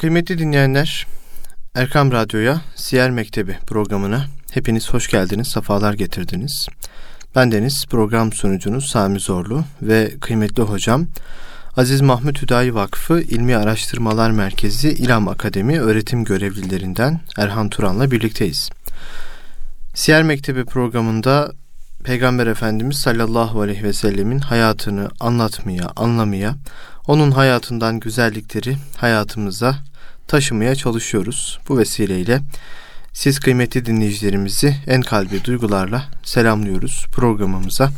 Kıymetli dinleyenler, Erkam Radyo'ya, Siyer Mektebi programına hepiniz hoş geldiniz, sefalar getirdiniz. Ben Deniz, program sunucunuz Sami Zorlu ve kıymetli hocam Aziz Mahmut Hüdayi Vakfı İlmi Araştırmalar Merkezi İlham Akademi öğretim görevlilerinden Erhan Turan'la birlikteyiz. Siyer Mektebi programında Peygamber Efendimiz sallallahu aleyhi ve sellemin hayatını anlatmaya, anlamaya, onun hayatından güzellikleri hayatımıza taşımaya çalışıyoruz. Bu vesileyle siz kıymetli dinleyicilerimizi en kalbi duygularla selamlıyoruz programımıza.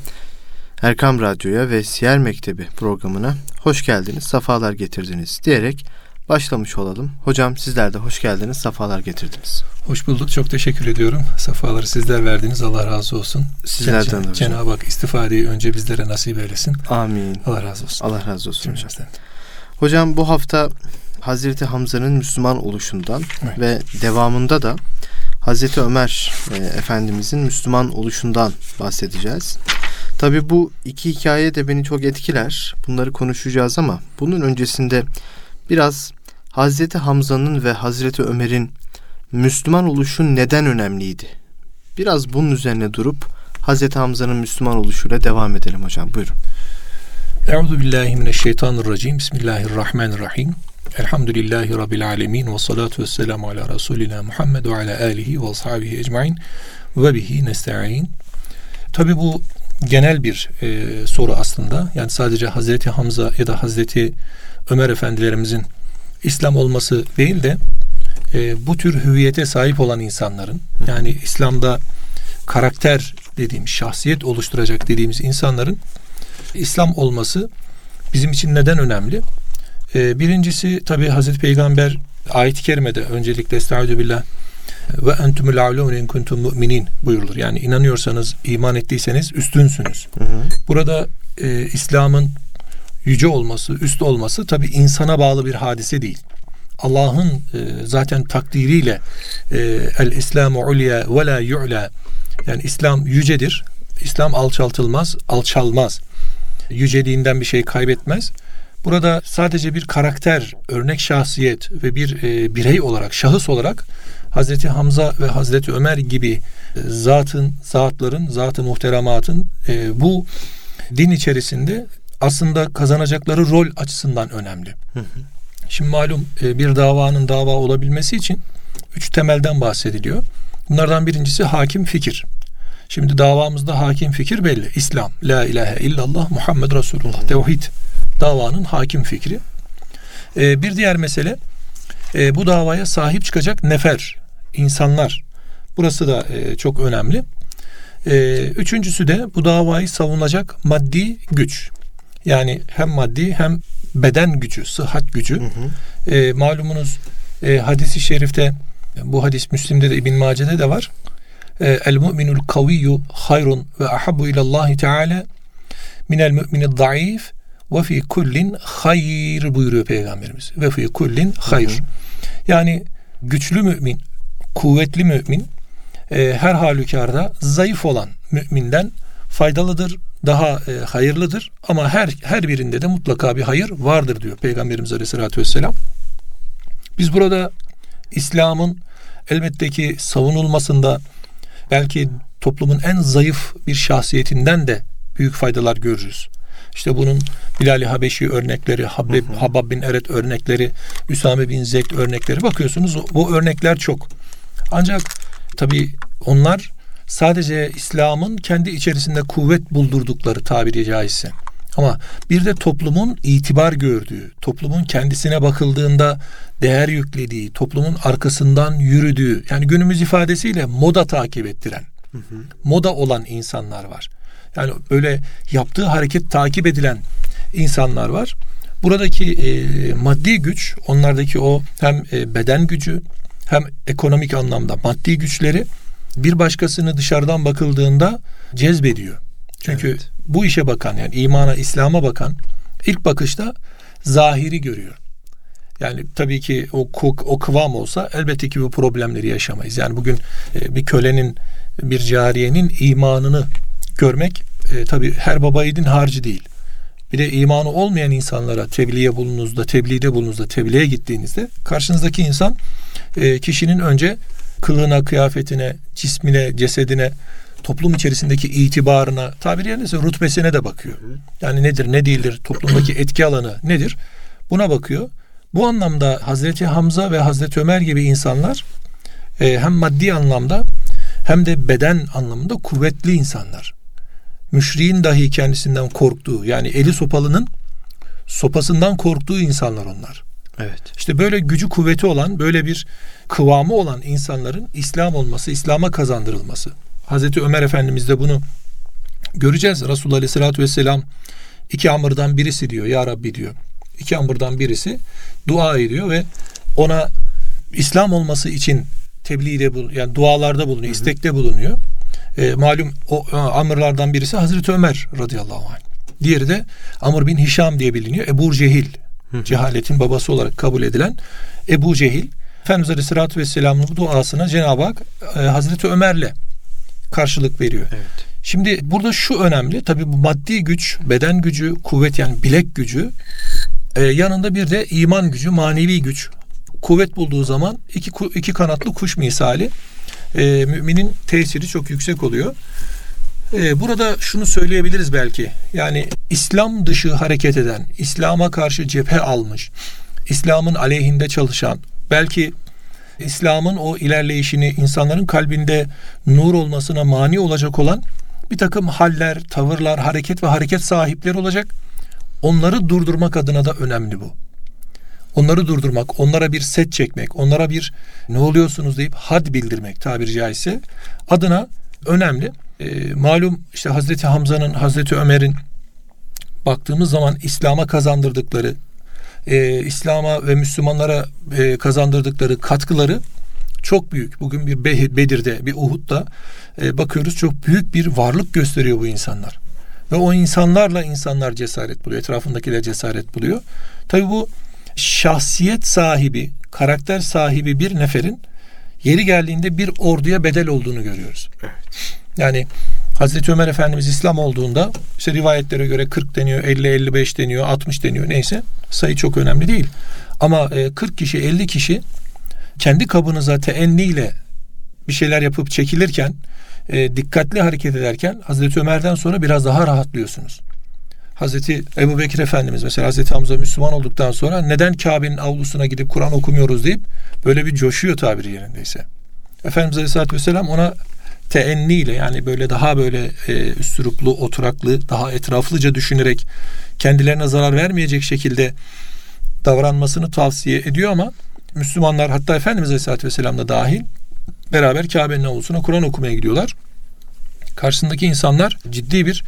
Erkam Radyo'ya ve Siyer Mektebi programına hoş geldiniz, safalar getirdiniz diyerek başlamış olalım. Hocam sizler de hoş geldiniz, safalar getirdiniz. Hoş bulduk, çok teşekkür ediyorum. Safaları sizler verdiniz, Allah razı olsun. Sizlerden de. Cenab-ı Hak istifadeyi önce bizlere nasip eylesin. Amin. Allah razı olsun. Allah razı olsun hocam. Hocam bu hafta Hazreti Hamza'nın Müslüman oluşundan evet. ve devamında da Hazreti Ömer e, Efendimizin Müslüman oluşundan bahsedeceğiz. Tabi bu iki hikaye de beni çok etkiler. Bunları konuşacağız ama bunun öncesinde biraz Hazreti Hamza'nın ve Hazreti Ömer'in Müslüman oluşu neden önemliydi? Biraz bunun üzerine durup Hazreti Hamza'nın Müslüman oluşuyla devam edelim hocam. Buyurun. Euzu billahi mineşşeytanirracim. Bismillahirrahmanirrahim. Elhamdülillahi Rabbil alemin ve salatu vesselamu ala Resulina Muhammed ve ala alihi ve ashabihi ecmain ve bihi nesta'in. Tabi bu genel bir e, soru aslında. Yani sadece Hazreti Hamza ya da Hazreti Ömer efendilerimizin İslam olması değil de e, bu tür hüviyete sahip olan insanların yani İslam'da karakter dediğimiz şahsiyet oluşturacak dediğimiz insanların İslam olması bizim için neden önemli? E, birincisi tabi Hazreti Peygamber ayet-i kerimede öncelikle estaizu billah ve entumul alun in kuntum mu'minin buyurulur. Yani inanıyorsanız, iman ettiyseniz üstünsünüz. Hı hı. Burada e, İslam'ın yüce olması, üst olması tabi insana bağlı bir hadise değil. Allah'ın e, zaten takdiriyle e, el İslamu ulya ve la yu'la yani İslam yücedir. İslam alçaltılmaz, alçalmaz. Yüceliğinden bir şey kaybetmez. Burada sadece bir karakter, örnek şahsiyet ve bir e, birey olarak, şahıs olarak Hazreti Hamza ve Hazreti Ömer gibi e, zatın, zatların, zatı muhterematın e, bu din içerisinde aslında kazanacakları rol açısından önemli. Hı hı. Şimdi malum e, bir davanın dava olabilmesi için üç temelden bahsediliyor. Bunlardan birincisi hakim fikir. Şimdi davamızda hakim fikir belli. İslam, la ilahe illallah, Muhammed Resulullah, tevhid davanın hakim fikri. E, bir diğer mesele e, bu davaya sahip çıkacak nefer, insanlar. Burası da çok önemli. Üçüncüsü de bu davayı savunacak maddi güç. Yani hem maddi hem beden gücü, sıhhat gücü. Hı hı. E, malumunuz e, hadisi şerifte bu hadis Müslim'de de İbn Mace'de de var. E, El mu'minul kaviyyu hayrun ve ahabbu ilallahi teala minel mu'minid zayıf ve fi kullin hayr buyuruyor Peygamberimiz. Ve fi kullin hayr. Hı hı. Yani güçlü mümin, kuvvetli mümin e, her halükarda zayıf olan müminden faydalıdır, daha e, hayırlıdır ama her her birinde de mutlaka bir hayır vardır diyor Peygamberimiz Aleyhisselatü Vesselam. Biz burada İslam'ın elbette ki savunulmasında belki toplumun en zayıf bir şahsiyetinden de büyük faydalar görürüz. İşte bunun Bilal-i Habeşi örnekleri, Habib, Habab bin Eret örnekleri, Üsame bin Zeyd örnekleri bakıyorsunuz bu örnekler çok. Ancak tabi onlar sadece İslam'ın kendi içerisinde kuvvet buldurdukları tabiri caizse. Ama bir de toplumun itibar gördüğü, toplumun kendisine bakıldığında değer yüklediği, toplumun arkasından yürüdüğü, yani günümüz ifadesiyle moda takip ettiren, hı hı. moda olan insanlar var. Yani böyle yaptığı hareket takip edilen insanlar var. Buradaki e, maddi güç, onlardaki o hem e, beden gücü hem ekonomik anlamda maddi güçleri bir başkasını dışarıdan bakıldığında cezbediyor. Çünkü evet. bu işe bakan yani imana, İslam'a bakan ilk bakışta zahiri görüyor. Yani tabii ki o o kıvam olsa elbette ki bu problemleri yaşamayız. Yani bugün e, bir kölenin, bir cariyenin imanını görmek e, tabii her baba yiğidin harcı değil. Bir de imanı olmayan insanlara tebliğe bulunduğunuzda, tebliğde bulunduğunuzda, tebliğe gittiğinizde karşınızdaki insan e, kişinin önce kılığına, kıyafetine, cismine, cesedine, toplum içerisindeki itibarına, tabiri yerindeyse rutbesine de bakıyor. Yani nedir, ne değildir, toplumdaki etki alanı nedir? Buna bakıyor. Bu anlamda Hazreti Hamza ve Hazreti Ömer gibi insanlar e, hem maddi anlamda hem de beden anlamında kuvvetli insanlar. Müşriğin dahi kendisinden korktuğu yani eli sopalının sopasından korktuğu insanlar onlar. Evet. İşte böyle gücü kuvveti olan, böyle bir kıvamı olan insanların İslam olması, İslam'a kazandırılması. Hazreti Ömer Efendimiz de bunu göreceğiz. Resulullah Aleyhisselatü Vesselam iki amırdan birisi diyor. Ya Rabbi diyor. İki amırdan birisi dua ediyor ve ona İslam olması için tebliğde bul yani dualarda bulunuyor, istekte bulunuyor. E, malum o e, amırlardan birisi Hazreti Ömer radıyallahu anh. Diğeri de Amr bin Hişam diye biliniyor. Ebu Cehil. Cehaletin babası olarak kabul edilen Ebu Cehil. Efendimiz Aleyhisselatü Vesselam'ın bu duasına Cenab-ı Hak e, Hazreti Ömer'le karşılık veriyor. Evet. Şimdi burada şu önemli. Tabi bu maddi güç, beden gücü, kuvvet yani bilek gücü e, yanında bir de iman gücü, manevi güç. Kuvvet bulduğu zaman iki, iki kanatlı kuş misali e, müminin tesiri çok yüksek oluyor. E, burada şunu söyleyebiliriz belki. Yani İslam dışı hareket eden, İslam'a karşı cephe almış, İslam'ın aleyhinde çalışan, belki İslam'ın o ilerleyişini insanların kalbinde nur olmasına mani olacak olan bir takım haller, tavırlar, hareket ve hareket sahipleri olacak. Onları durdurmak adına da önemli bu. Onları durdurmak, onlara bir set çekmek, onlara bir ne oluyorsunuz deyip had bildirmek tabiri caizse adına önemli. E, malum işte Hazreti Hamza'nın, Hazreti Ömer'in baktığımız zaman İslam'a kazandırdıkları, e, İslam'a ve Müslümanlara e, kazandırdıkları katkıları çok büyük. Bugün bir Bedir'de, bir Uhud'da e, bakıyoruz çok büyük bir varlık gösteriyor bu insanlar. Ve o insanlarla insanlar cesaret buluyor. Etrafındakiler cesaret buluyor. Tabi bu şahsiyet sahibi, karakter sahibi bir neferin yeri geldiğinde bir orduya bedel olduğunu görüyoruz. Evet. Yani Hazreti Ömer Efendimiz İslam olduğunda işte rivayetlere göre 40 deniyor, 50 55 deniyor, 60 deniyor neyse sayı çok önemli değil. Ama 40 e, kişi, 50 kişi kendi kabınıza teenniyle bir şeyler yapıp çekilirken, e, dikkatli hareket ederken Hazreti Ömer'den sonra biraz daha rahatlıyorsunuz. Hazreti Ebu Bekir Efendimiz mesela Hazreti Hamza Müslüman olduktan sonra neden Kabe'nin avlusuna gidip Kur'an okumuyoruz deyip böyle bir coşuyor tabiri yerindeyse. Efendimiz Aleyhisselatü Vesselam ona teenniyle yani böyle daha böyle e, üstüruplu, oturaklı, daha etraflıca düşünerek kendilerine zarar vermeyecek şekilde davranmasını tavsiye ediyor ama Müslümanlar hatta Efendimiz Aleyhisselatü Vesselam da dahil beraber Kabe'nin avlusuna Kur'an okumaya gidiyorlar. Karşısındaki insanlar ciddi bir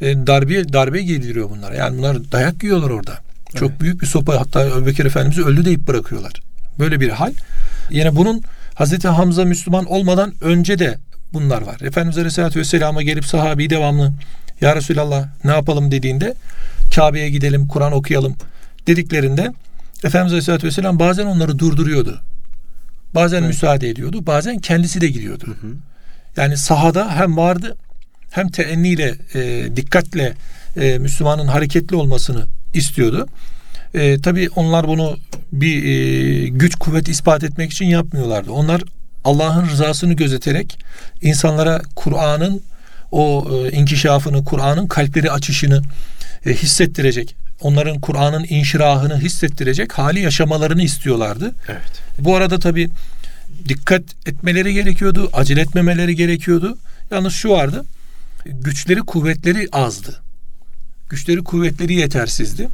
e, darbe darbe giydiriyor bunlara. Yani bunlar dayak yiyorlar orada. Çok evet. büyük bir sopa hatta Öbekir Efendimiz'i öldü deyip bırakıyorlar. Böyle bir hal. Yine bunun Hazreti Hamza Müslüman olmadan önce de bunlar var. Efendimiz Aleyhisselatü Vesselam'a gelip sahabi devamlı Ya Resulallah ne yapalım dediğinde Kabe'ye gidelim, Kur'an okuyalım dediklerinde Efendimiz Aleyhisselatü Vesselam bazen onları durduruyordu. Bazen evet. müsaade ediyordu. Bazen kendisi de gidiyordu. Hı hı. Yani sahada hem vardı hem teenniyle, e, dikkatle e, Müslümanın hareketli olmasını istiyordu. E, tabii onlar bunu bir e, güç kuvvet ispat etmek için yapmıyorlardı. Onlar Allah'ın rızasını gözeterek insanlara Kur'an'ın o e, inkişafını, Kur'an'ın kalpleri açışını e, hissettirecek, onların Kur'an'ın inşirahını hissettirecek hali yaşamalarını istiyorlardı. Evet. Bu arada tabi dikkat etmeleri gerekiyordu, acele etmemeleri gerekiyordu. Yalnız şu vardı, güçleri kuvvetleri azdı. Güçleri kuvvetleri yetersizdi.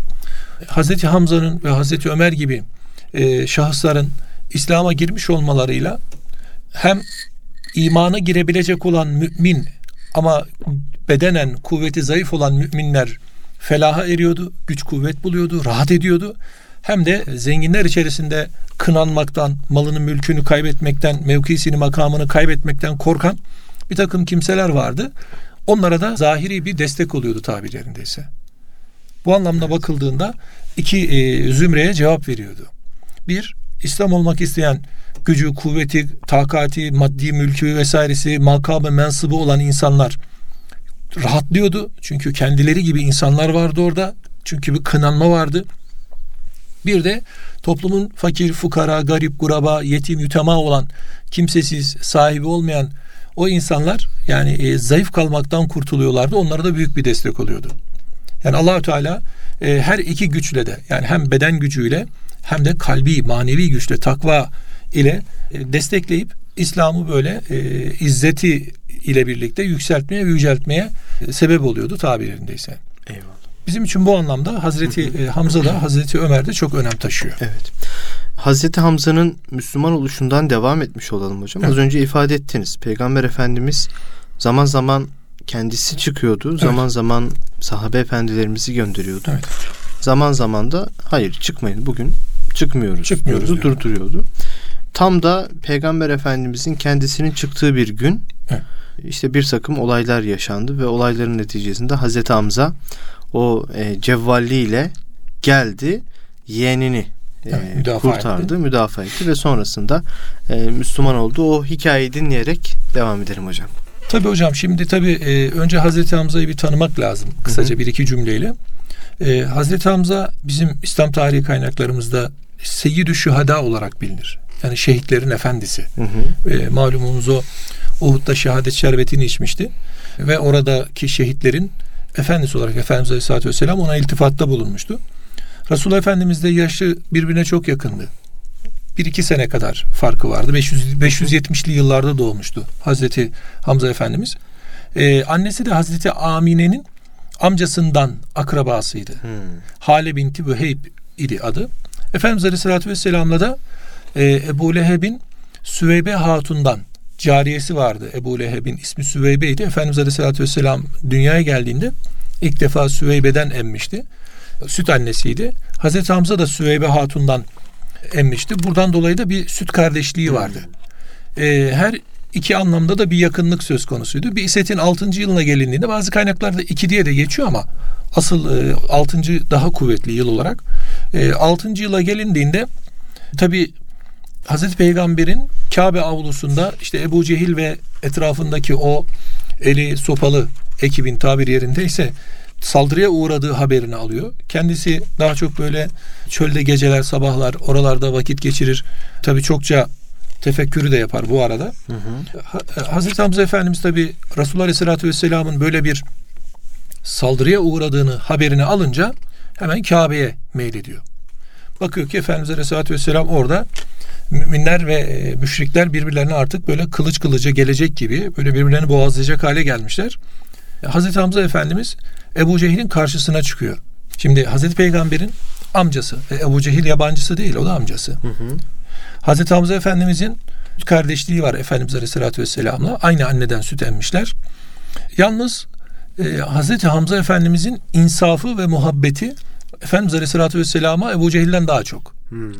Hazreti Hamza'nın ve Hazreti Ömer gibi e, şahısların İslam'a girmiş olmalarıyla hem imana girebilecek olan mümin ama bedenen kuvveti zayıf olan müminler felaha eriyordu, güç kuvvet buluyordu, rahat ediyordu. Hem de zenginler içerisinde kınanmaktan, malını mülkünü kaybetmekten, mevkisini makamını kaybetmekten korkan bir takım kimseler vardı. Onlara da zahiri bir destek oluyordu tabirlerindeyse. Bu anlamda bakıldığında iki e, zümreye cevap veriyordu. Bir, İslam olmak isteyen gücü, kuvveti, takati, maddi mülkü vesairesi, makamı, mensıbı olan insanlar rahatlıyordu. Çünkü kendileri gibi insanlar vardı orada. Çünkü bir kınanma vardı. Bir de toplumun fakir, fukara, garip, kuraba, yetim, yutama olan, kimsesiz, sahibi olmayan o insanlar yani e, zayıf kalmaktan kurtuluyorlardı. Onlara da büyük bir destek oluyordu. Yani Allahü Teala e, her iki güçle de yani hem beden gücüyle hem de kalbi, manevi güçle, takva ile e, destekleyip İslam'ı böyle e, izzeti ile birlikte yükseltmeye ve yüceltmeye e, sebep oluyordu tabirlerindeyse. Eyvallah. Bizim için bu anlamda Hazreti e, Hamza da Hazreti Ömer de çok önem taşıyor. Evet. Hazreti Hamza'nın Müslüman oluşundan devam etmiş olalım hocam. Evet. Az önce ifade ettiniz. Peygamber Efendimiz zaman zaman kendisi çıkıyordu. Evet. Zaman zaman sahabe efendilerimizi gönderiyordu. Evet. Zaman zaman da hayır çıkmayın bugün çıkmıyoruz. Çıkmıyoruz diyordu, durduruyordu. Tam da Peygamber Efendimizin kendisinin çıktığı bir gün evet. işte bir takım olaylar yaşandı ve olayların neticesinde Hazreti Hamza o e, cevvalliyle geldi yeğenini e, evet, kurtardı, etti. müdafaa etti ve sonrasında e, Müslüman oldu. O hikayeyi dinleyerek devam edelim hocam. Tabii hocam şimdi tabii e, önce Hazreti Hamza'yı bir tanımak lazım kısaca Hı-hı. bir iki cümleyle. E, Hazreti Hamza bizim İslam tarihi kaynaklarımızda Seyyid-i Şühada olarak bilinir. Yani şehitlerin efendisi. Hı hı. E, malumunuz o Uhud'da şehadet şerbetini içmişti. Ve oradaki şehitlerin efendisi olarak Efendimiz Aleyhisselatü Vesselam ona iltifatta bulunmuştu. Resulullah Efendimiz de yaşı birbirine çok yakındı. Bir iki sene kadar farkı vardı. 500, 570'li yıllarda doğmuştu Hazreti Hamza Efendimiz. Ee, annesi de Hazreti Amine'nin amcasından akrabasıydı. Hmm. Hale binti Vüheyb idi adı. Efendimiz Aleyhisselatü Vesselam'la da e, Ebu Leheb'in Süveybe Hatun'dan cariyesi vardı. Ebu Leheb'in ismi Süveybe'ydi. Efendimiz Aleyhisselatü Vesselam dünyaya geldiğinde ilk defa Süveybe'den emmişti. Süt annesiydi. Hazreti Hamza da Süveybe Hatun'dan emmişti. Buradan dolayı da bir süt kardeşliği vardı. Ee, her iki anlamda da bir yakınlık söz konusuydu. Bir isetin 6. yılına gelindiğinde bazı kaynaklarda 2 diye de geçiyor ama asıl e, 6. daha kuvvetli yıl olarak e, 6. yıla gelindiğinde tabi Hazreti Peygamber'in Kabe avlusunda işte Ebu Cehil ve etrafındaki o eli sopalı ekibin tabir yerindeyse saldırıya uğradığı haberini alıyor. Kendisi daha çok böyle çölde geceler, sabahlar oralarda vakit geçirir. Tabii çokça tefekkürü de yapar bu arada. Hı hı. Hazreti Hamza Efendimiz tabi Resulullah Aleyhisselatü Vesselam'ın böyle bir saldırıya uğradığını haberini alınca hemen Kabe'ye meylediyor. Bakıyor ki Efendimiz Aleyhisselatü Vesselam orada müminler ve e, müşrikler birbirlerine artık böyle kılıç kılıca gelecek gibi böyle birbirlerini boğazlayacak hale gelmişler. Hazreti Hamza Efendimiz Ebu Cehil'in karşısına çıkıyor. Şimdi Hazreti Peygamber'in amcası. E, Ebu Cehil yabancısı değil o da amcası. Hı hı. Hazreti Hamza Efendimizin kardeşliği var Efendimiz Aleyhisselatü Vesselam'la. Aynı anneden süt emmişler. Yalnız e, Hazreti Hamza Efendimizin insafı ve muhabbeti Efendimiz Aleyhisselatü Vesselam'a Ebu Cehil'den daha çok. Hmm.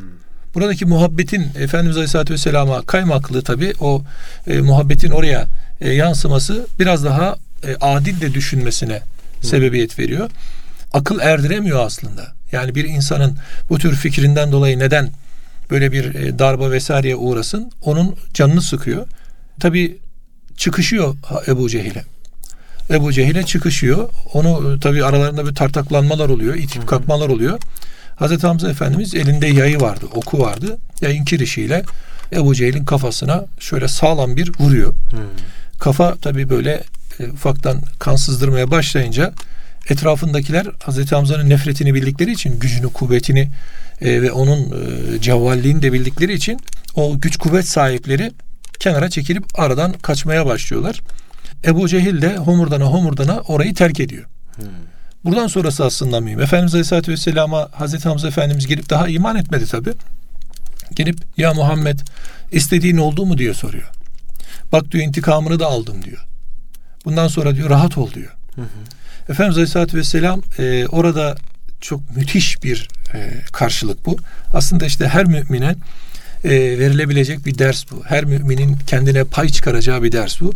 Buradaki muhabbetin Efendimiz Aleyhisselatü Vesselam'a kaymaklığı tabi o e, muhabbetin oraya e, yansıması biraz daha e, adil de düşünmesine hmm. sebebiyet veriyor. Akıl erdiremiyor aslında. Yani bir insanın bu tür fikrinden dolayı neden böyle bir e, darba vesaireye uğrasın onun canını sıkıyor. Tabi çıkışıyor Ebu Cehil'e. Ebu Cehil'e çıkışıyor. Onu e, tabi aralarında bir tartaklanmalar oluyor, itip kalkmalar oluyor. Hazreti Hamza Efendimiz elinde yayı vardı, oku vardı. Yayın kirişiyle Ebu Cehil'in kafasına şöyle sağlam bir vuruyor. Hmm. Kafa tabi böyle e, ufaktan kan sızdırmaya başlayınca etrafındakiler Hazreti Hamza'nın nefretini bildikleri için gücünü, kuvvetini e, ve onun e, cevvalliğini de bildikleri için o güç kuvvet sahipleri kenara çekilip aradan kaçmaya başlıyorlar. Ebu Cehil de homurdana homurdana orayı terk ediyor. Hmm. Buradan sonrası aslında mühim. Efendimiz Aleyhisselatü Vesselam'a Hazreti Hamza Efendimiz gelip daha iman etmedi tabi. Gelip ya Muhammed istediğin oldu mu diye soruyor. Bak diyor intikamını da aldım diyor. Bundan sonra diyor rahat ol diyor. Hı hı. Efendimiz Aleyhisselatü Vesselam e, orada çok müthiş bir e, karşılık bu. Aslında işte her mümine e, verilebilecek bir ders bu. Her müminin kendine pay çıkaracağı bir ders bu.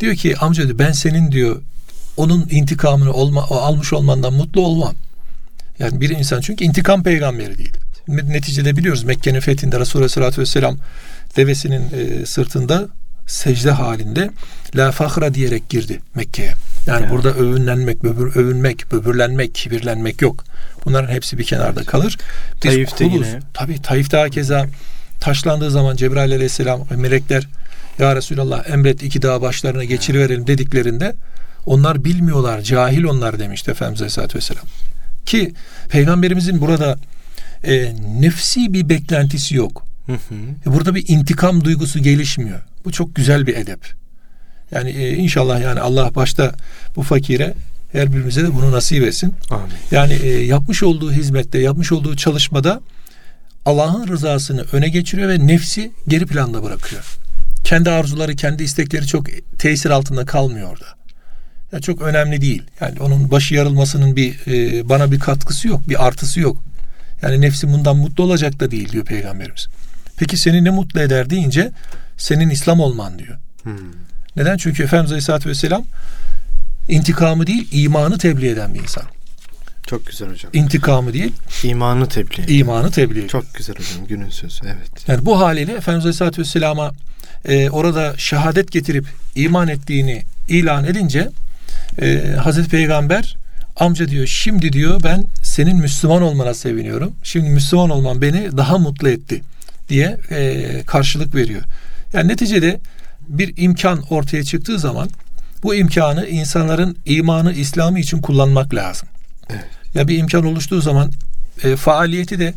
Diyor ki amca diyor, ben senin diyor onun intikamını olma, almış olmandan mutlu olmam. Yani bir insan çünkü intikam peygamberi değil. Neticede biliyoruz Mekke'nin fethinde Resulullah Aleyhisselatü Vesselam devesinin e, sırtında secde halinde la fahra diyerek girdi Mekke'ye. Yani ya. burada övünlenmek, böbür, övünmek, böbürlenmek, kibirlenmek yok. Bunların hepsi bir kenarda kalır. Biz Taif'te kuluz. yine. Tabii Taif'te keza taşlandığı zaman Cebrail aleyhisselam ve melekler ya Resulallah emret iki dağ başlarına geçiriverelim dediklerinde onlar bilmiyorlar, cahil onlar demişti Efendimiz Aleyhisselatü Vesselam. Ki Peygamberimizin burada e, nefsi bir beklentisi yok. Hı hı. E, burada bir intikam duygusu gelişmiyor. Bu çok güzel bir edep. Yani e, inşallah yani Allah başta bu fakire her birimize de bunu nasip etsin. Amin. Yani e, yapmış olduğu hizmette, yapmış olduğu çalışmada Allah'ın rızasını öne geçiriyor ve nefsi geri planda bırakıyor. Kendi arzuları, kendi istekleri çok tesir altında kalmıyor orada. Ya çok önemli değil. Yani onun başı yarılmasının bir e, bana bir katkısı yok, bir artısı yok. Yani nefsim bundan mutlu olacak da değil diyor peygamberimiz. Peki seni ne mutlu eder deyince senin İslam olman diyor. Hmm. Neden? Çünkü Efendimiz Aleyhisselatü Vesselam intikamı değil imanı tebliğ eden bir insan. Çok güzel hocam. İntikamı değil. İmanı tebliğ. İmanı tebliğ. Çok güzel hocam günün sözü evet. Yani bu haliyle Efendimiz Aleyhisselatü Vesselam'a e, orada şehadet getirip iman ettiğini ilan edince e, Hazreti Peygamber amca diyor şimdi diyor ben senin Müslüman olmana seviniyorum. Şimdi Müslüman olman beni daha mutlu etti diye e, karşılık veriyor. Yani neticede bir imkan ortaya çıktığı zaman bu imkanı insanların imanı, İslam'ı için kullanmak lazım. Evet. Ya bir imkan oluştuğu zaman e, faaliyeti de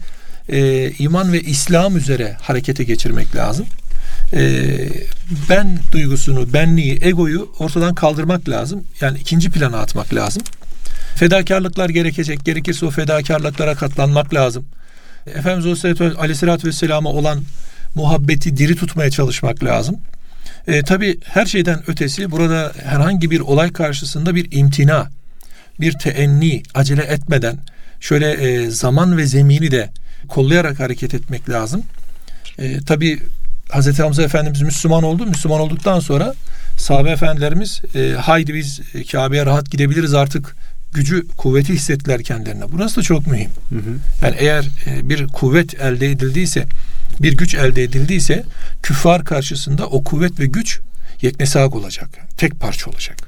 e, iman ve İslam üzere harekete geçirmek lazım. E, ben duygusunu, benliği, egoyu ortadan kaldırmak lazım. Yani ikinci plana atmak lazım. Fedakarlıklar gerekecek. Gerekirse o fedakarlıklara katlanmak lazım. Efendimiz Aleyhisselatü Vesselam'a olan muhabbeti diri tutmaya çalışmak lazım. E, tabii her şeyden ötesi burada herhangi bir olay karşısında bir imtina, bir teenni, acele etmeden şöyle e, zaman ve zemini de kollayarak hareket etmek lazım. E, tabii Hazreti Hamza Efendimiz Müslüman oldu. Müslüman olduktan sonra sahabe efendilerimiz e, haydi biz Kabe'ye rahat gidebiliriz artık gücü, kuvveti hissettiler kendilerine. Burası da çok mühim. Hı hı. Yani eğer e, bir kuvvet elde edildiyse, bir güç elde edildiyse küffar karşısında o kuvvet ve güç yeknesak olacak. Tek parça olacak.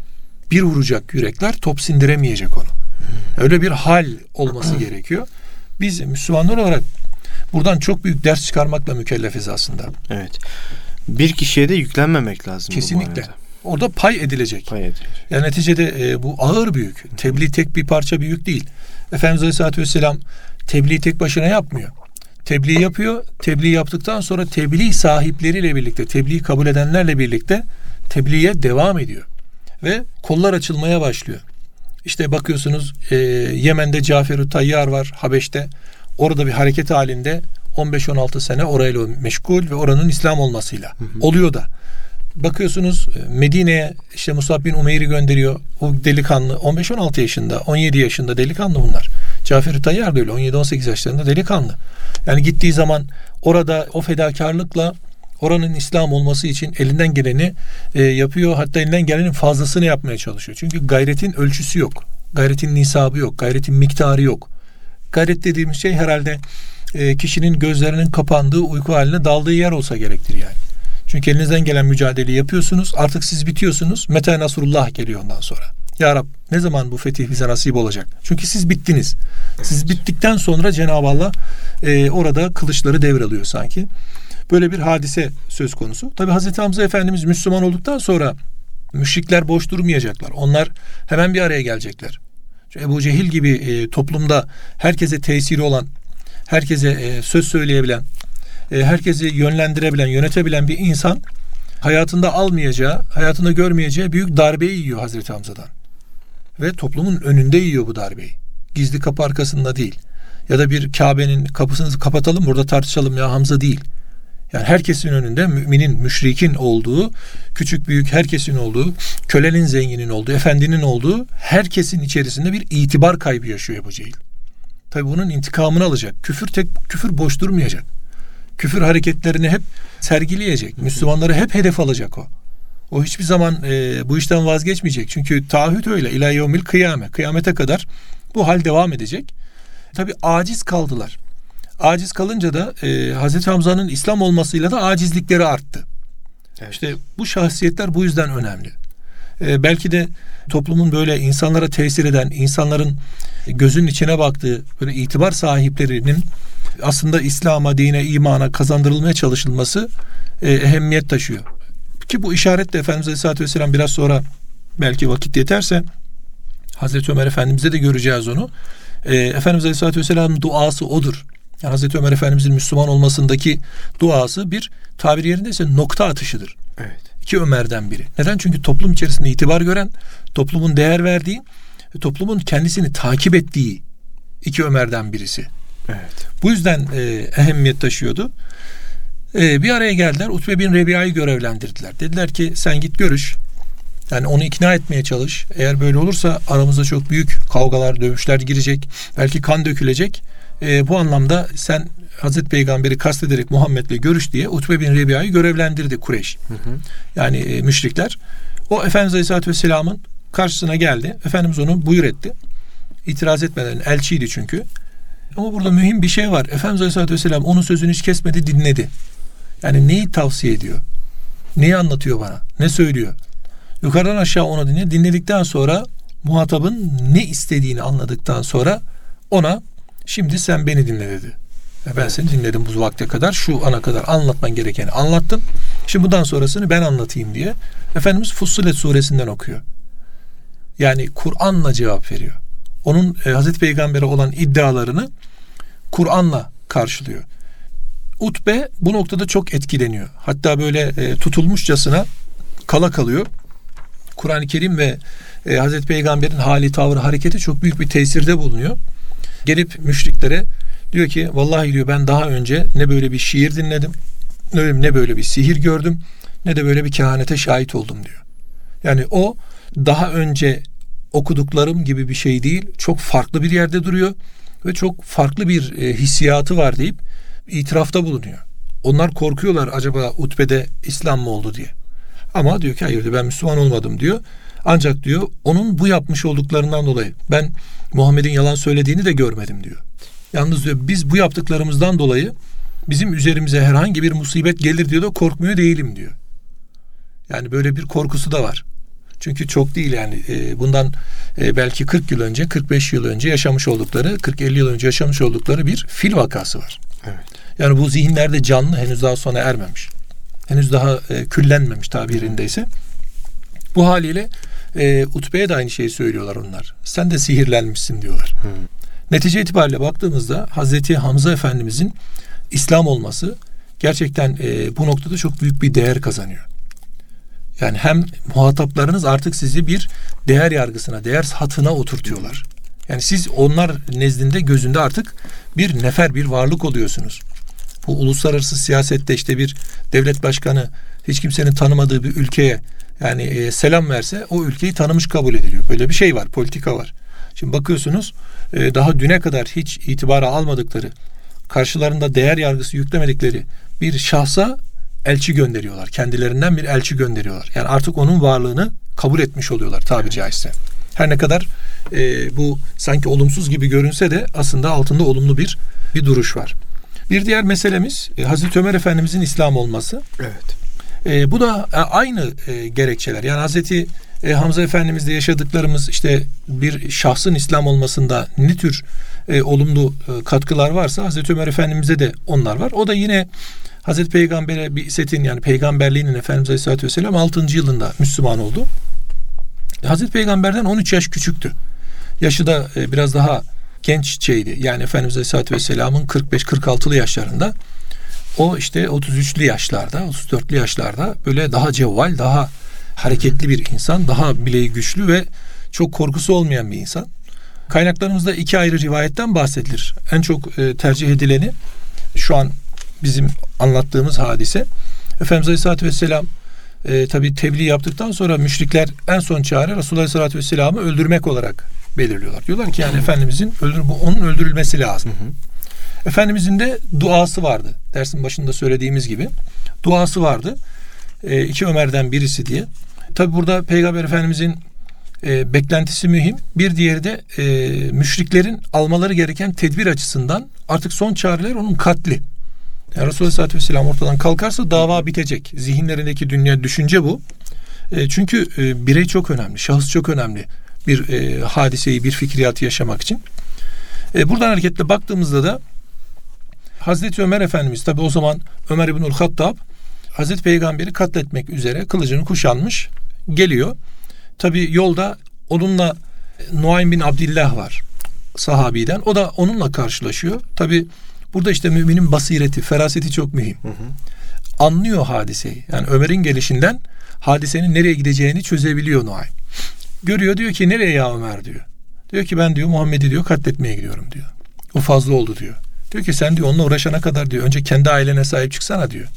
Bir vuracak yürekler top sindiremeyecek onu. Öyle bir hal olması gerekiyor. Biz Müslümanlar olarak buradan çok büyük ders çıkarmakla mükellefiz aslında. Evet. Bir kişiye de yüklenmemek lazım. Kesinlikle. Orada pay edilecek. Pay edilecek. Yani neticede e, bu ağır büyük. Tebliğ tek bir parça büyük değil. Efendimiz Aleyhisselatü Vesselam tebliğ tek başına yapmıyor. Tebliğ yapıyor. Tebliğ yaptıktan sonra tebliğ sahipleriyle birlikte, tebliğ kabul edenlerle birlikte tebliğe devam ediyor. Ve kollar açılmaya başlıyor. İşte bakıyorsunuz e, Yemen'de Cafer-ü Tayyar var Habeş'te. Orada bir hareket halinde 15-16 sene orayla meşgul ve oranın İslam olmasıyla. Hı hı. Oluyor da. Bakıyorsunuz e, Medine'ye işte Musab bin Umeyr'i gönderiyor. O delikanlı 15-16 yaşında, 17 yaşında delikanlı bunlar. Cafer-i Tayyar da öyle 17-18 yaşlarında delikanlı. Yani gittiği zaman orada o fedakarlıkla oranın İslam olması için elinden geleni e, yapıyor. Hatta elinden gelenin fazlasını yapmaya çalışıyor. Çünkü gayretin ölçüsü yok. Gayretin nisabı yok. Gayretin miktarı yok. Gayret dediğimiz şey herhalde e, kişinin gözlerinin kapandığı uyku haline daldığı yer olsa gerektir yani. Çünkü elinizden gelen mücadeleyi yapıyorsunuz. Artık siz bitiyorsunuz. Meta Nasrullah geliyor ondan sonra. Ya Rab ne zaman bu fetih bize nasip olacak? Çünkü siz bittiniz. Siz bittikten sonra Cenab-ı Allah e, orada kılıçları devralıyor sanki. Böyle bir hadise söz konusu. Tabi Hazreti Hamza Efendimiz Müslüman olduktan sonra müşrikler boş durmayacaklar. Onlar hemen bir araya gelecekler. Çünkü Ebu Cehil gibi e, toplumda herkese tesiri olan, herkese e, söz söyleyebilen, e, herkesi yönlendirebilen, yönetebilen bir insan hayatında almayacağı, hayatında görmeyeceği büyük darbeyi yiyor Hazreti Hamza'dan. Ve toplumun önünde yiyor bu darbeyi. Gizli kapı arkasında değil. Ya da bir Kabe'nin kapısını kapatalım burada tartışalım ya Hamza değil. Yani herkesin önünde müminin, müşrikin olduğu, küçük büyük herkesin olduğu, kölenin zenginin olduğu, efendinin olduğu herkesin içerisinde bir itibar kaybı yaşıyor Ebu Cehil. Tabi bunun intikamını alacak. Küfür tek küfür boş durmayacak küfür hareketlerini hep sergileyecek. Müslümanları hep hedef alacak o. O hiçbir zaman e, bu işten vazgeçmeyecek. Çünkü taahhüt öyle. İlâ yevmil kıyame. Kıyamete kadar bu hal devam edecek. Tabi aciz kaldılar. Aciz kalınca da e, Hazreti Hamza'nın İslam olmasıyla da acizlikleri arttı. Evet. İşte bu şahsiyetler bu yüzden önemli. e, belki de toplumun böyle insanlara tesir eden, insanların gözünün içine baktığı böyle itibar sahiplerinin aslında İslam'a, dine, imana kazandırılmaya çalışılması e, ehemmiyet taşıyor. Ki bu işaret de Efendimiz Aleyhisselatü Vesselam biraz sonra belki vakit yeterse Hazreti Ömer Efendimiz'de de göreceğiz onu. E, Efendimiz Aleyhisselatü Vesselam'ın duası odur. Hazreti Ömer Efendimiz'in Müslüman olmasındaki duası bir tabir yerindeyse nokta atışıdır. Evet. İki Ömer'den biri. Neden? Çünkü toplum içerisinde itibar gören, toplumun değer verdiği ve toplumun kendisini takip ettiği iki Ömer'den birisi. Evet. Bu yüzden e, ehemmiyet taşıyordu. E, bir araya geldiler. Utbe bin Rebiya'yı görevlendirdiler. Dediler ki sen git görüş. Yani onu ikna etmeye çalış. Eğer böyle olursa aramızda çok büyük kavgalar, dövüşler girecek. Belki kan dökülecek. E, bu anlamda sen Hazreti Peygamber'i kastederek Muhammed'le görüş diye Utbe bin Rebiya'yı görevlendirdi Kureyş. Hı hı. Yani e, müşrikler. O Efendimiz Aleyhisselatü Vesselam'ın karşısına geldi. Efendimiz onu buyur etti. İtiraz etmeden elçiydi çünkü. Ama burada mühim bir şey var. Efendimiz Aleyhisselatü Vesselam onun sözünü hiç kesmedi dinledi. Yani neyi tavsiye ediyor? Neyi anlatıyor bana? Ne söylüyor? Yukarıdan aşağı onu dinle. Dinledikten sonra muhatabın ne istediğini anladıktan sonra ona şimdi sen beni dinle dedi. Ben seni dinledim bu vakte kadar. Şu ana kadar anlatman gerekeni anlattım. Şimdi bundan sonrasını ben anlatayım diye. Efendimiz Fussilet suresinden okuyor. Yani Kur'an'la cevap veriyor. Onun e, Hazreti Peygamber'e olan iddialarını Kur'an'la karşılıyor. Utbe bu noktada çok etkileniyor. Hatta böyle e, tutulmuşçasına kala kalıyor. Kur'an-ı Kerim ve e, Hazreti Peygamber'in hali, tavrı, hareketi çok büyük bir tesirde bulunuyor. Gelip müşriklere diyor ki vallahi diyor ben daha önce ne böyle bir şiir dinledim, ne böyle bir sihir gördüm, ne de böyle bir kehanete şahit oldum diyor. Yani o daha önce okuduklarım gibi bir şey değil. Çok farklı bir yerde duruyor ve çok farklı bir e, hissiyatı var deyip itirafta bulunuyor. Onlar korkuyorlar acaba Utbe'de İslam mı oldu diye. Ama diyor ki hayır ben Müslüman olmadım diyor. Ancak diyor onun bu yapmış olduklarından dolayı ben Muhammed'in yalan söylediğini de görmedim diyor. Yalnız diyor biz bu yaptıklarımızdan dolayı bizim üzerimize herhangi bir musibet gelir diyor da korkmuyor değilim diyor. Yani böyle bir korkusu da var. Çünkü çok değil yani e, bundan e, belki 40 yıl önce 45 yıl önce yaşamış oldukları 40-50 yıl önce yaşamış oldukları bir fil vakası var. Evet. Yani bu zihinlerde canlı henüz daha sona ermemiş. Henüz daha e, küllenmemiş tabirindeyse. Bu haliyle e, Utbe'ye de aynı şeyi söylüyorlar onlar. Sen de sihirlenmişsin diyorlar. Hmm. Netice itibariyle baktığımızda Hazreti Hamza Efendimizin İslam olması gerçekten e, bu noktada çok büyük bir değer kazanıyor. Yani hem muhataplarınız artık sizi bir değer yargısına, değer hatına oturtuyorlar. Yani siz onlar nezdinde gözünde artık bir nefer, bir varlık oluyorsunuz. Bu uluslararası siyasette işte bir devlet başkanı hiç kimsenin tanımadığı bir ülkeye yani e, selam verse o ülkeyi tanımış kabul ediliyor. Böyle bir şey var, politika var. Şimdi bakıyorsunuz e, daha düne kadar hiç itibara almadıkları, karşılarında değer yargısı yüklemedikleri bir şahsa elçi gönderiyorlar. Kendilerinden bir elçi gönderiyorlar. Yani artık onun varlığını kabul etmiş oluyorlar tabiri caizse. Her ne kadar e, bu sanki olumsuz gibi görünse de aslında altında olumlu bir bir duruş var. Bir diğer meselemiz e, Hazreti Ömer Efendimizin İslam olması. Evet. E, bu da e, aynı e, gerekçeler. Yani Hazreti e, Hamza Efendimiz'de yaşadıklarımız işte bir şahsın İslam olmasında ne tür e, olumlu e, katkılar varsa Hazreti Ömer Efendimiz'de de onlar var. O da yine Hazreti Peygamber'e bir setin yani peygamberliğinin Efendimiz Aleyhisselatü Vesselam 6. yılında Müslüman oldu. Hazreti Peygamber'den 13 yaş küçüktü. Yaşı da e, biraz daha genççeydi. Yani Efendimiz Aleyhisselatü Vesselam'ın 45-46'lı yaşlarında. O işte 33'lü yaşlarda, 34'lü yaşlarda böyle daha cevval, daha hareketli bir insan, daha bileği güçlü ve çok korkusu olmayan bir insan. Kaynaklarımızda iki ayrı rivayetten bahsedilir. En çok e, tercih edileni şu an bizim anlattığımız hadise. Efendimiz Aleyhisselatü Vesselam e, tabi tebliğ yaptıktan sonra müşrikler en son çare Resulullah Aleyhisselatü Vesselam'ı öldürmek olarak belirliyorlar. Diyorlar ki yani Efendimizin öldür, bu onun öldürülmesi lazım. Hı hı. Efendimizin de duası vardı. Dersin başında söylediğimiz gibi. Duası vardı. E, iki Ömer'den birisi diye. Tabi burada Peygamber Efendimizin e, beklentisi mühim. Bir diğeri de e, müşriklerin almaları gereken tedbir açısından artık son çareler onun katli. Yani Resulullah Aleyhisselatü Vesselam ortadan kalkarsa dava bitecek. Zihinlerindeki dünya düşünce bu. E, çünkü e, birey çok önemli, şahıs çok önemli bir e, hadiseyi, bir fikriyatı yaşamak için. E, buradan hareketle baktığımızda da Hazreti Ömer Efendimiz tabi o zaman Ömer İbnül Hattab Hazreti Peygamber'i katletmek üzere kılıcını kuşanmış geliyor. Tabi yolda onunla Nuaym bin Abdillah var sahabiden. O da onunla karşılaşıyor. Tabi burada işte müminin basireti, feraseti çok mühim. Hı hı. Anlıyor hadiseyi. Yani Ömer'in gelişinden hadisenin nereye gideceğini çözebiliyor Nuaym. Görüyor diyor ki nereye ya Ömer diyor. Diyor ki ben diyor Muhammed'i diyor katletmeye gidiyorum diyor. O fazla oldu diyor. Diyor ki sen diyor onunla uğraşana kadar diyor önce kendi ailene sahip çıksana diyor.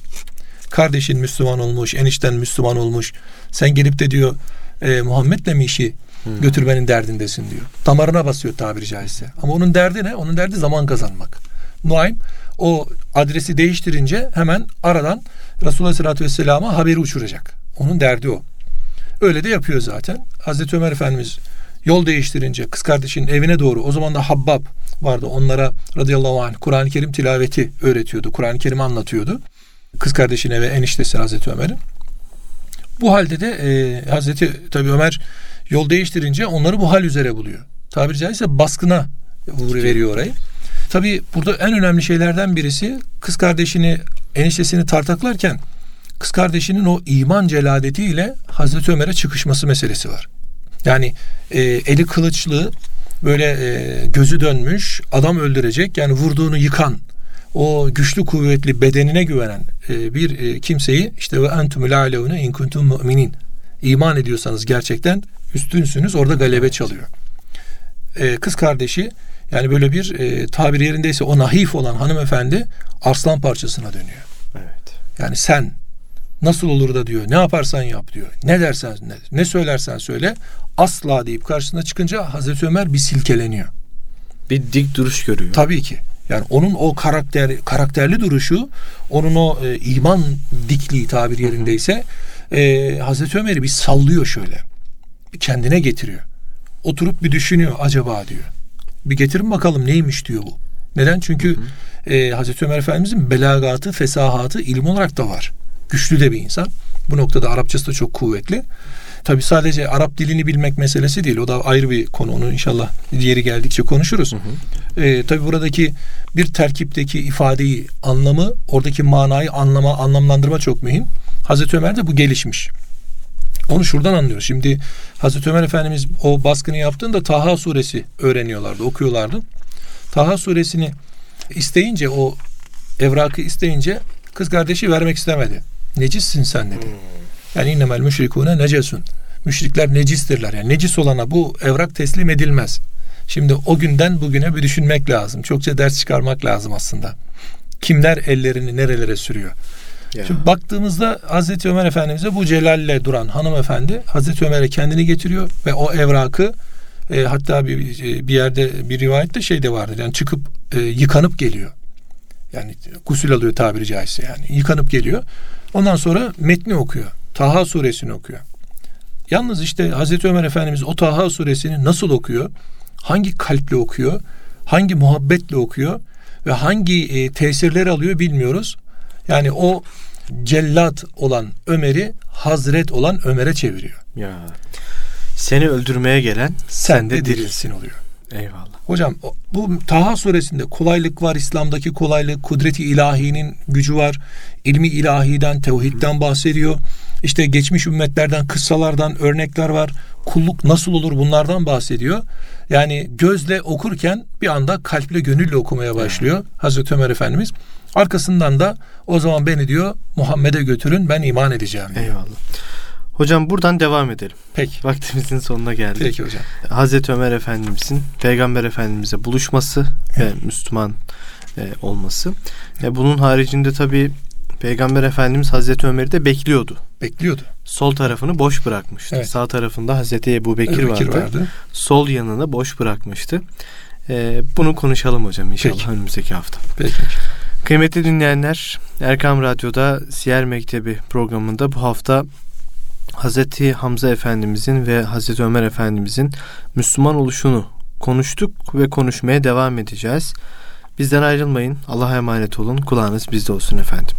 Kardeşin Müslüman olmuş, enişten Müslüman olmuş. Sen gelip de diyor e, Muhammed'le mi işi hmm. götürmenin derdindesin diyor. Damarına basıyor tabiri caizse. Ama onun derdi ne? Onun derdi zaman kazanmak. Nuaym o adresi değiştirince hemen aradan Resulullah Aleyhisselatü Vesselam'a haberi uçuracak. Onun derdi o. Öyle de yapıyor zaten. Hazreti Ömer Efendimiz yol değiştirince kız kardeşinin evine doğru o zaman da Habbab vardı. Onlara radıyallahu anh Kur'an-ı Kerim tilaveti öğretiyordu. Kur'an-ı Kerim'i anlatıyordu. Kız kardeşine ve eniştesi Hazreti Ömer'in. Bu halde de e, Hazreti tabi Ömer yol değiştirince onları bu hal üzere buluyor. Tabiri caizse baskına veriyor orayı. Tabi burada en önemli şeylerden birisi kız kardeşini eniştesini tartaklarken kız kardeşinin o iman celadetiyle Hazreti Ömer'e çıkışması meselesi var. Yani e, eli kılıçlı böyle e, gözü dönmüş adam öldürecek yani vurduğunu yıkan o güçlü kuvvetli bedenine güvenen e, bir e, kimseyi işte ve entumul alevne in kuntum mu'minin iman ediyorsanız gerçekten üstünsünüz orada galebe çalıyor. E, kız kardeşi yani böyle bir e, tabir yerindeyse o nahif olan hanımefendi arslan parçasına dönüyor. Evet. Yani sen nasıl olur da diyor ne yaparsan yap diyor. Ne dersen ne, ne söylersen söyle asla deyip karşısına çıkınca Hazreti Ömer bir silkeleniyor. Bir dik duruş görüyor. Tabii ki. Yani onun o karakter karakterli duruşu, onun o e, iman dikliği tabir yerindeyse e, Hazreti Ömer'i bir sallıyor şöyle. Bir kendine getiriyor. Oturup bir düşünüyor acaba diyor. Bir getirin bakalım neymiş diyor bu. Neden? Çünkü hı hı. E, Hazreti Ömer Efendimizin belagatı, fesahatı ilim olarak da var. Güçlü de bir insan. Bu noktada Arapçası da çok kuvvetli. Tabi sadece Arap dilini bilmek meselesi değil. O da ayrı bir konu. Onu inşallah diğeri geldikçe konuşuruz. Hı hı. E, tabi buradaki bir terkipteki ifadeyi, anlamı, oradaki manayı anlama, anlamlandırma çok mühim. Hazreti Ömer'de bu gelişmiş. Onu şuradan anlıyoruz. Şimdi Hazreti Ömer Efendimiz o baskını yaptığında Taha suresi öğreniyorlardı, okuyorlardı. Taha suresini isteyince o evrakı isteyince kız kardeşi vermek istemedi. Necissin sen dedi. Hmm. Yani innemel müşrikune necesun. Müşrikler necistirler. Yani necis olana bu evrak teslim edilmez. Şimdi o günden bugüne bir düşünmek lazım. Çokça ders çıkarmak lazım aslında. Kimler ellerini nerelere sürüyor? Ya. Şimdi baktığımızda Hazreti Ömer Efendimiz'e bu celalle duran hanımefendi Hazreti Ömer'e kendini getiriyor ve o evrakı e, hatta bir, bir yerde bir rivayette şey de vardır. Yani çıkıp e, yıkanıp geliyor. Yani gusül alıyor tabiri caizse yani. Yıkanıp geliyor. Ondan sonra metni okuyor. Taha suresini okuyor. Yalnız işte Hazreti Ömer Efendimiz o Taha suresini nasıl okuyor? Hangi kalple okuyor? Hangi muhabbetle okuyor? Ve hangi e, tesirler alıyor bilmiyoruz. Yani o cellat olan Ömer'i Hazret olan Ömer'e çeviriyor. Ya seni öldürmeye gelen sen, sen de dirilsin oluyor. Eyvallah. Hocam bu Taha suresinde kolaylık var, İslam'daki kolaylık, kudreti ilahinin gücü var, ilmi ilahiden, tevhidden bahsediyor. İşte geçmiş ümmetlerden, kıssalardan örnekler var. Kulluk nasıl olur bunlardan bahsediyor. Yani gözle okurken bir anda kalple gönülle okumaya başlıyor Hazreti Ömer Efendimiz. Arkasından da o zaman beni diyor Muhammed'e götürün ben iman edeceğim diyor. Eyvallah. Hocam buradan devam edelim. Peki. Vaktimizin sonuna geldik. Peki hocam. Hazreti Ömer Efendimizin Peygamber Efendimiz'e buluşması evet. ve Müslüman e, olması. E, bunun haricinde tabi Peygamber Efendimiz Hazreti Ömer'i de bekliyordu. Bekliyordu. Sol tarafını boş bırakmıştı. Evet. Sağ tarafında Hazreti Ebu Bekir, Bekir vardı. vardı. Sol yanını boş bırakmıştı. E, bunu konuşalım hocam inşallah Peki. önümüzdeki hafta. Peki. Kıymetli dinleyenler, Erkam Radyo'da Siyer Mektebi programında bu hafta Hazreti Hamza Efendimizin ve Hazreti Ömer Efendimizin Müslüman oluşunu konuştuk ve konuşmaya devam edeceğiz. Bizden ayrılmayın. Allah'a emanet olun. Kulağınız bizde olsun efendim.